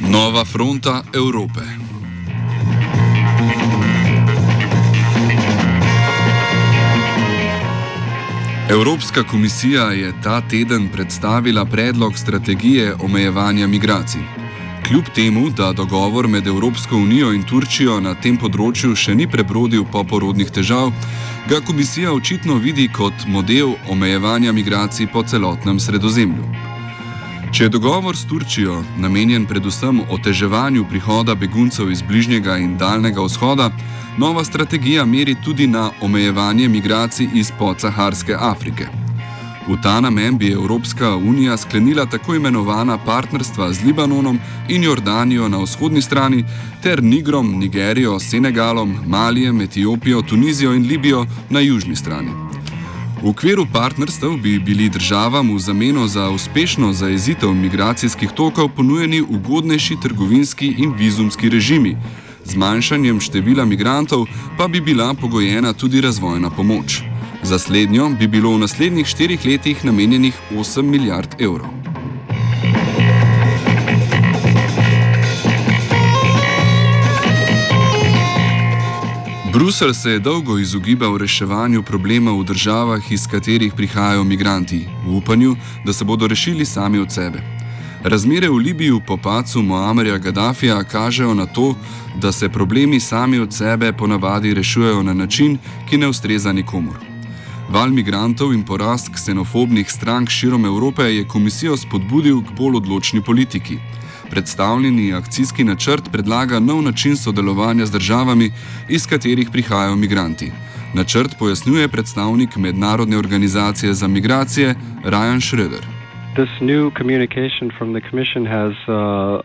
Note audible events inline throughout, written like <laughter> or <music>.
Nova fronta Evrope. Evropska komisija je ta teden predstavila predlog strategije omejevanja migracij. Kljub temu, da dogovor med Evropsko unijo in Turčijo na tem področju še ni prebrodil po porodnih težav, ga komisija očitno vidi kot model omejevanja migracij po celotnem sredozemlju. Če je dogovor s Turčijo namenjen predvsem oteževanju prihoda beguncev iz bližnjega in daljnega vzhoda, nova strategija meri tudi na omejevanje migracij iz podsaharske Afrike. V ta namen bi Evropska unija sklenila tako imenovana partnerstva z Libanonom in Jordanijo na vzhodni strani ter Nigrom, Nigerijo, Senegalom, Malijem, Etiopijo, Tunizijo in Libijo na južni strani. V okviru partnerstev bi bili državam v zameno za uspešno zaezitev migracijskih tokov ponujeni ugodnejši trgovinski in vizumski režimi. Zmanjšanjem števila migrantov pa bi bila pogojena tudi razvojna pomoč. Za slednjo bi bilo v naslednjih štirih letih namenjenih 8 milijard evrov. Bruselj se je dolgo izogibal reševanju problema v državah, iz katerih prihajajo migranti, v upanju, da se bodo rešili sami od sebe. Razmere v Libiji po pacu Moamerja Gaddafija kažejo na to, da se problemi sami od sebe ponavadi rešujejo na način, ki ne ustreza nikomor. Val migrantov in porast ksenofobnih strank širom Evrope je komisijo spodbudil k bolj odločni politiki. Predstavljeni akcijski načrt predlaga nov način sodelovanja z državami, iz katerih prihajajo migranti. Načrt pojasnjuje predstavnik Mednarodne organizacije za migracije Ryan Schroeder. This new communication from the Commission has uh,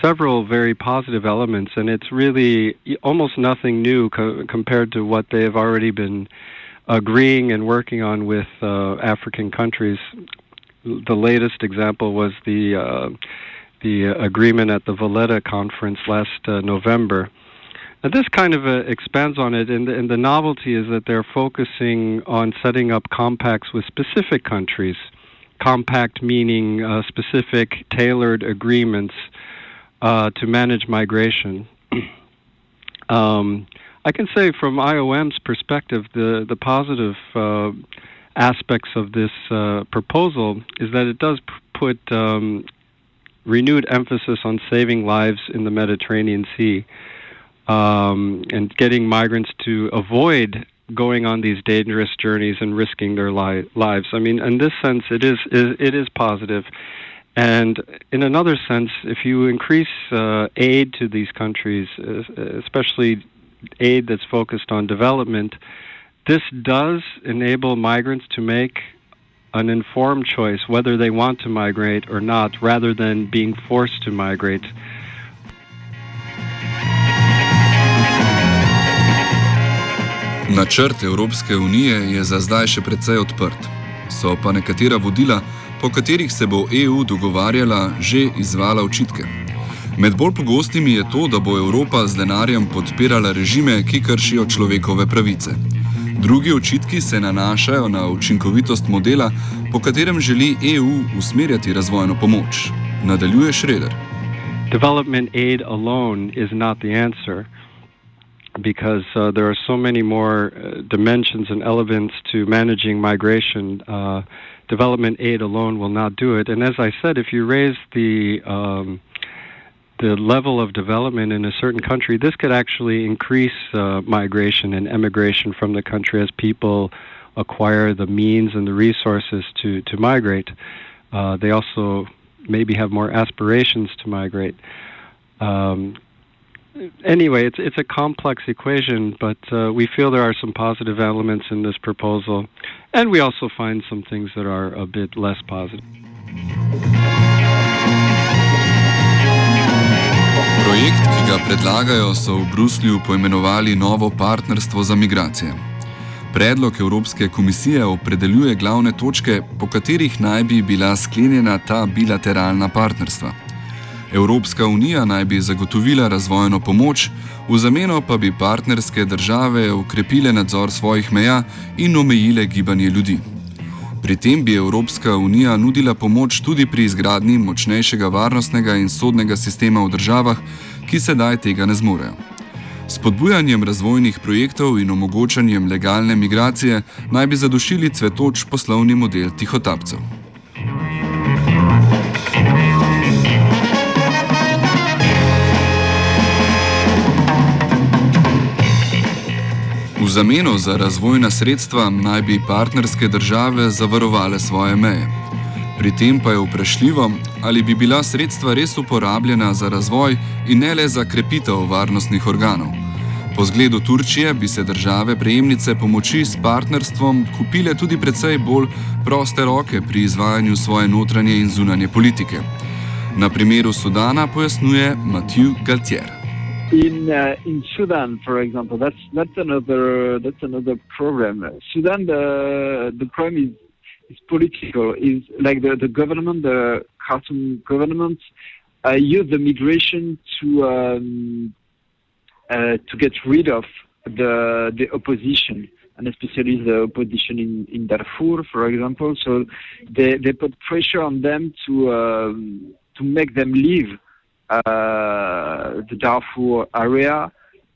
several very positive elements, and it's really almost nothing new co- compared to what they have already been agreeing and working on with uh, African countries. The latest example was the uh, the agreement at the Valletta conference last uh, November. And this kind of uh, expands on it, and the, and the novelty is that they're focusing on setting up compacts with specific countries. Compact meaning uh, specific, tailored agreements uh, to manage migration. <clears throat> um, I can say from IOM's perspective, the the positive uh, aspects of this uh, proposal is that it does put um, renewed emphasis on saving lives in the Mediterranean Sea um, and getting migrants to avoid going on these dangerous journeys and risking their li- lives. I mean, in this sense, it is, it is positive. And in another sense, if you increase uh, aid to these countries, especially aid that's focused on development, this does enable migrants to make an informed choice whether they want to migrate or not, rather than being forced to migrate. Načrt Evropske unije je za zdaj še precej odprt. So pa nekatera vodila, po katerih se bo EU dogovarjala, že izvala očitke. Med bolj pogostimi je to, da bo Evropa z denarjem podpirala režime, ki kršijo človekove pravice. Drugi očitki se nanašajo na učinkovitost modela, po katerem želi EU usmerjati razvojno pomoč. Nadaljuje Šreder. Development aid alone is not the answer because uh, there are so many more uh, dimensions and elements to managing migration uh, development aid alone will not do it. And as I said, if you raise the um, the level of development in a certain country, this could actually increase uh, migration and emigration from the country as people acquire the means and the resources to to migrate. Uh, they also maybe have more aspirations to migrate. Um, anyway, it's it's a complex equation, but uh, we feel there are some positive elements in this proposal, and we also find some things that are a bit less positive. Projekt, ki ga predlagajo, so v Bruslju poimenovali Novo partnerstvo za migracije. Predlog Evropske komisije opredeljuje glavne točke, po katerih naj bi bila sklenjena ta bilateralna partnerstva. Evropska unija naj bi zagotovila razvojno pomoč, v zameno pa bi partnerske države ukrepile nadzor svojih meja in omejile gibanje ljudi. Pri tem bi Evropska unija nudila pomoč tudi pri izgradnji močnejšega varnostnega in sodnega sistema v državah, ki sedaj tega ne zmorejo. S podbujanjem razvojnih projektov in omogočanjem legalne migracije naj bi zadušili cvetoč poslovni model tihotapcev. V zameno za razvojna sredstva naj bi partnerske države zavarovale svoje meje. Pri tem pa je vprašljivo, ali bi bila sredstva res uporabljena za razvoj in ne le za krepitev varnostnih organov. Po zgledu Turčije bi se države prejemnice pomoči s partnerstvom kupile tudi precej bolj proste roke pri izvajanju svoje notranje in zunanje politike. Na primeru Sudana pojasnjuje Matthew Galtier. In uh, in Sudan, for example, that's that's another that's another problem. Sudan, the the problem is is political. Is like the the government, the Khartoum government, uh, use the migration to um, uh, to get rid of the the opposition. And especially the opposition in, in Darfur, for example, so they, they put pressure on them to um, to make them leave the Darfur area,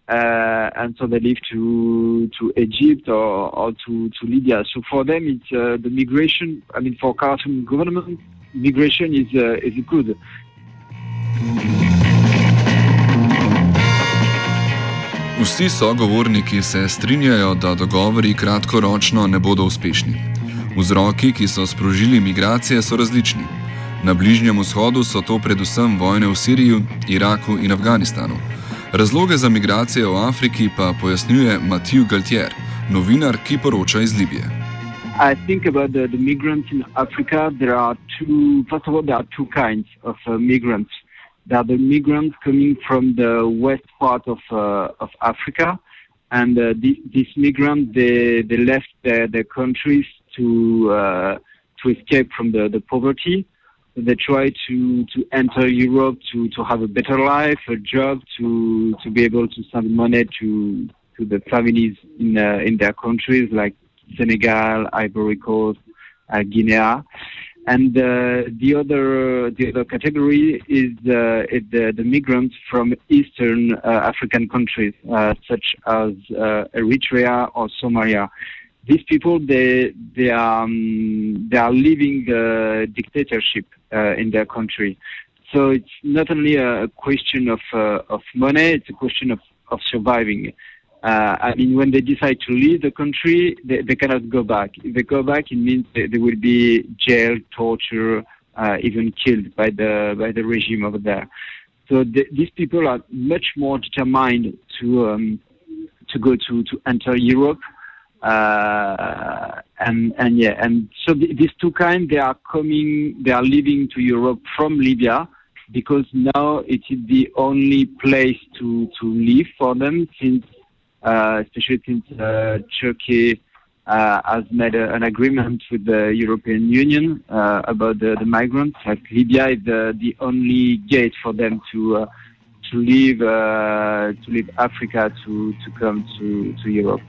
uh, and so they leave to to Egypt or, or to, to Libya. So for them, it's uh, the migration. I mean, for Khartoum government, migration is uh, is good. Vsi sogovorniki se strinjajo, da dogovori kratkoročno ne bodo uspešni. Vzroki, ki so sprožili migracije, so različni. Na Bližnjem vzhodu so to predvsem vojne v Siriji, Iraku in Afganistanu. Razloge za migracije v Afriki pa pojasnjuje Matthew Galtier, novinar, ki poroča iz Libije. I think about the, the migrants in Africa. There are two. First of all, there are two kinds of uh, migrants. There are the migrants coming from the west part of uh, of Africa, and uh, these, these migrants they, they left their, their countries to uh, to escape from the, the poverty. They try to, to enter Europe to, to have a better life, a job, to to be able to send money to to the families in uh, in their countries like Senegal, Ivory Coast, uh, Guinea. And uh, the other the other category is, uh, is the, the migrants from Eastern uh, African countries, uh, such as Eritrea or Somalia. These people they they are um, they are living the dictatorship uh, in their country. So it's not only a question of of money; it's a question of of surviving. Uh, I mean, when they decide to leave the country, they, they cannot go back. If they go back, it means they, they will be jailed, tortured, uh, even killed by the by the regime over there. So th- these people are much more determined to um, to go to to enter Europe, uh, and and yeah, and so th- these two kinds they are coming, they are leaving to Europe from Libya because now it is the only place to to live for them since uh, especially since uh, Turkey uh, has made a, an agreement with the European Union uh, about the, the migrants. Like Libya is the, the only gate for them to to leave to leave Africa to, to come to, to Europe.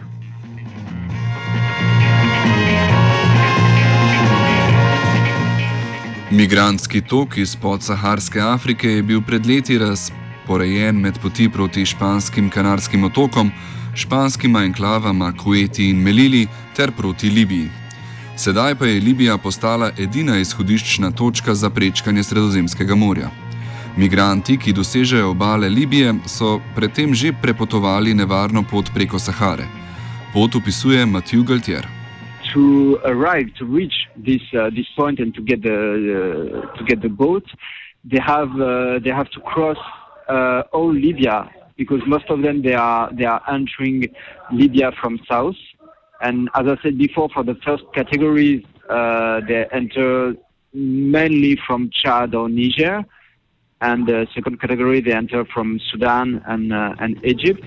Migrantski tok iz podsaharske Afrike je bil pred leti razporejen med poti proti španskim kanarskim otokom, španskima enklavama Kueti in Melili ter proti Libiji. Sedaj pa je Libija postala edina izhodiščna točka za prečkanje Sredozemskega morja. Migranti, ki dosežejo obale Libije, so predtem že prepotovali nevarno pot preko Sahare. Pot opisuje Matthew Galtier. To arrive, to reach this uh, this point, and to get the uh, to get the boat, they have uh, they have to cross uh, all Libya because most of them they are they are entering Libya from south. And as I said before, for the first categories, uh, they enter mainly from Chad or Niger, and the second category they enter from Sudan and uh, and Egypt.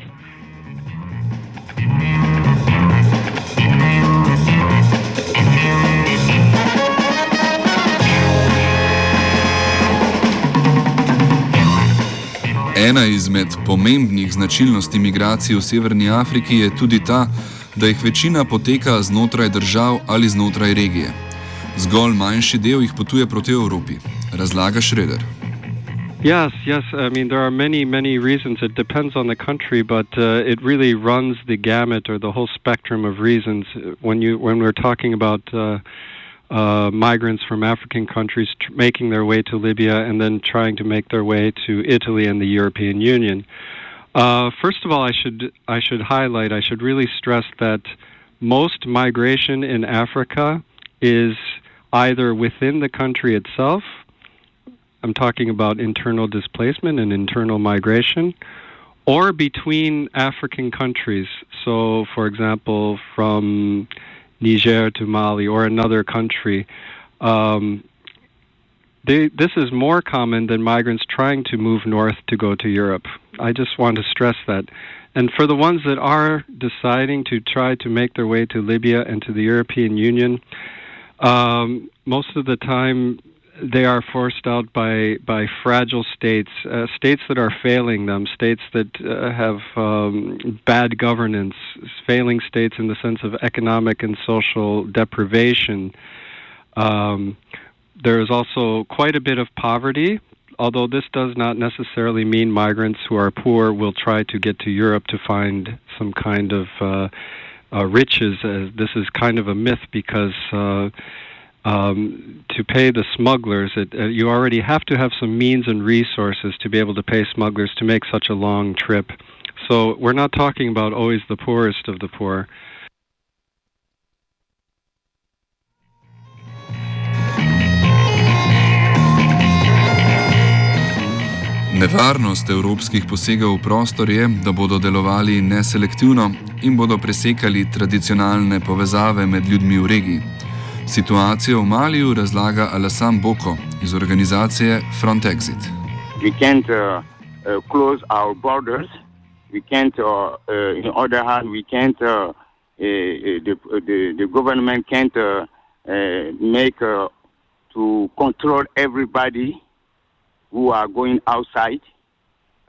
Ena izmed pomembnih značilnosti migracij v Severni Afriki je tudi ta, da jih večina poteka znotraj držav ali znotraj regije. Zgolj manjši del jih potuje proti Evropi, razlaga Šreder. Yes, yes. I mean, there are many, many reasons. It depends on the country, but uh, it really runs the gamut or the whole spectrum of reasons when you when we're talking about uh, uh, migrants from African countries tr- making their way to Libya and then trying to make their way to Italy and the European Union. Uh, first of all, I should I should highlight. I should really stress that most migration in Africa is either within the country itself. I'm talking about internal displacement and internal migration, or between African countries. So, for example, from Niger to Mali or another country. Um, they, this is more common than migrants trying to move north to go to Europe. I just want to stress that. And for the ones that are deciding to try to make their way to Libya and to the European Union, um, most of the time they are forced out by by fragile states, uh, states that are failing them, states that uh, have um, bad governance, failing states in the sense of economic and social deprivation. Um, there is also quite a bit of poverty, although this does not necessarily mean migrants who are poor will try to get to Europe to find some kind of uh, uh, riches. Uh, this is kind of a myth because uh, um, to pay the smugglers, it, uh, you already have to have some means and resources to be able to pay smugglers to make such a long trip. So we're not talking about always the poorest of the poor. Nevarnost evropskih posegov v prostor je, da bodo delovali neselektivno in bodo presekali tradicionalne povezave med ljudmi v regiji. Situacijo v Maliju razlaga Alassane Boko iz organizacije Front Exit. We can't uh, uh, close our borders. We can't, uh, uh, in other hand, we can't, uh, uh, the, the, the government can't uh, uh, make uh, to control everybody who are going outside.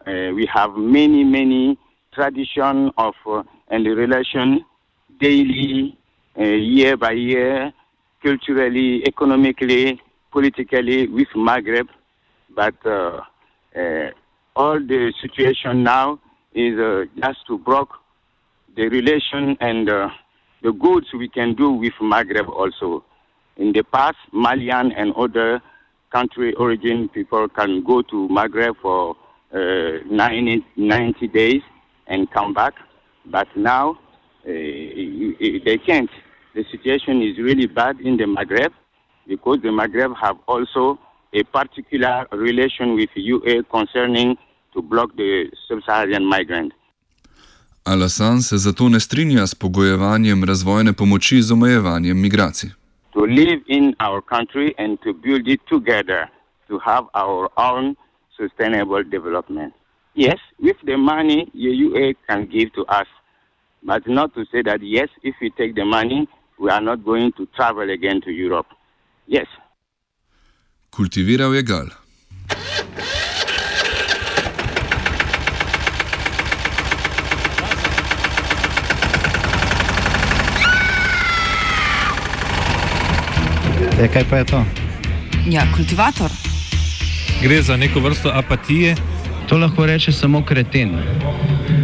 Uh, we have many, many tradition of uh, and relation daily, uh, year by year, culturally, economically, politically with Maghreb. But uh, uh, all the situation now is uh, just to block the relation and uh, the goods we can do with Maghreb also. In the past, Malian and other country origin people can go to Maghreb for uh, 90, 90 days and come back. But now uh, they can't. The situation is really bad in the Maghreb because the Maghreb have also a particular relation with UA concerning to block the sub-Saharan migrant. Alasan se zato ne strinja s pogojevanjem razvojne pomoči z omejevanjem migracij. To live in our country and to build it together to have our own sustainable development. Yes, with the money the UA can give to us, but not to say that yes, if we take the money, we are not going to travel again to Europe. Yes. Kultiviral je gal. E, kaj pa je to? Ja, kultivator. Gre za neko vrsto apatije. To lahko reče samo kreten,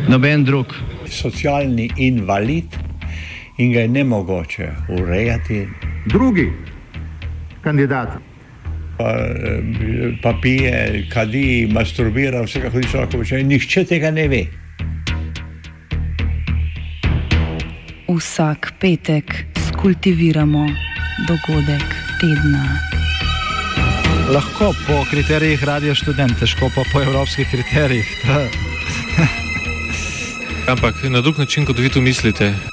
noben drug. Socialni invalid in ga je ne mogoče urejati, Drugi kandidat. Pa, eh, pa pije, kadi, masturbira, vse kako človek počne. Nihče tega ne ve. Vsak petek skultiviramo dogodek tedna. Lahko po kriterijih radio študent, težko pa po evropskih kriterijih. <laughs> Ampak na drug način, kot vi tu mislite.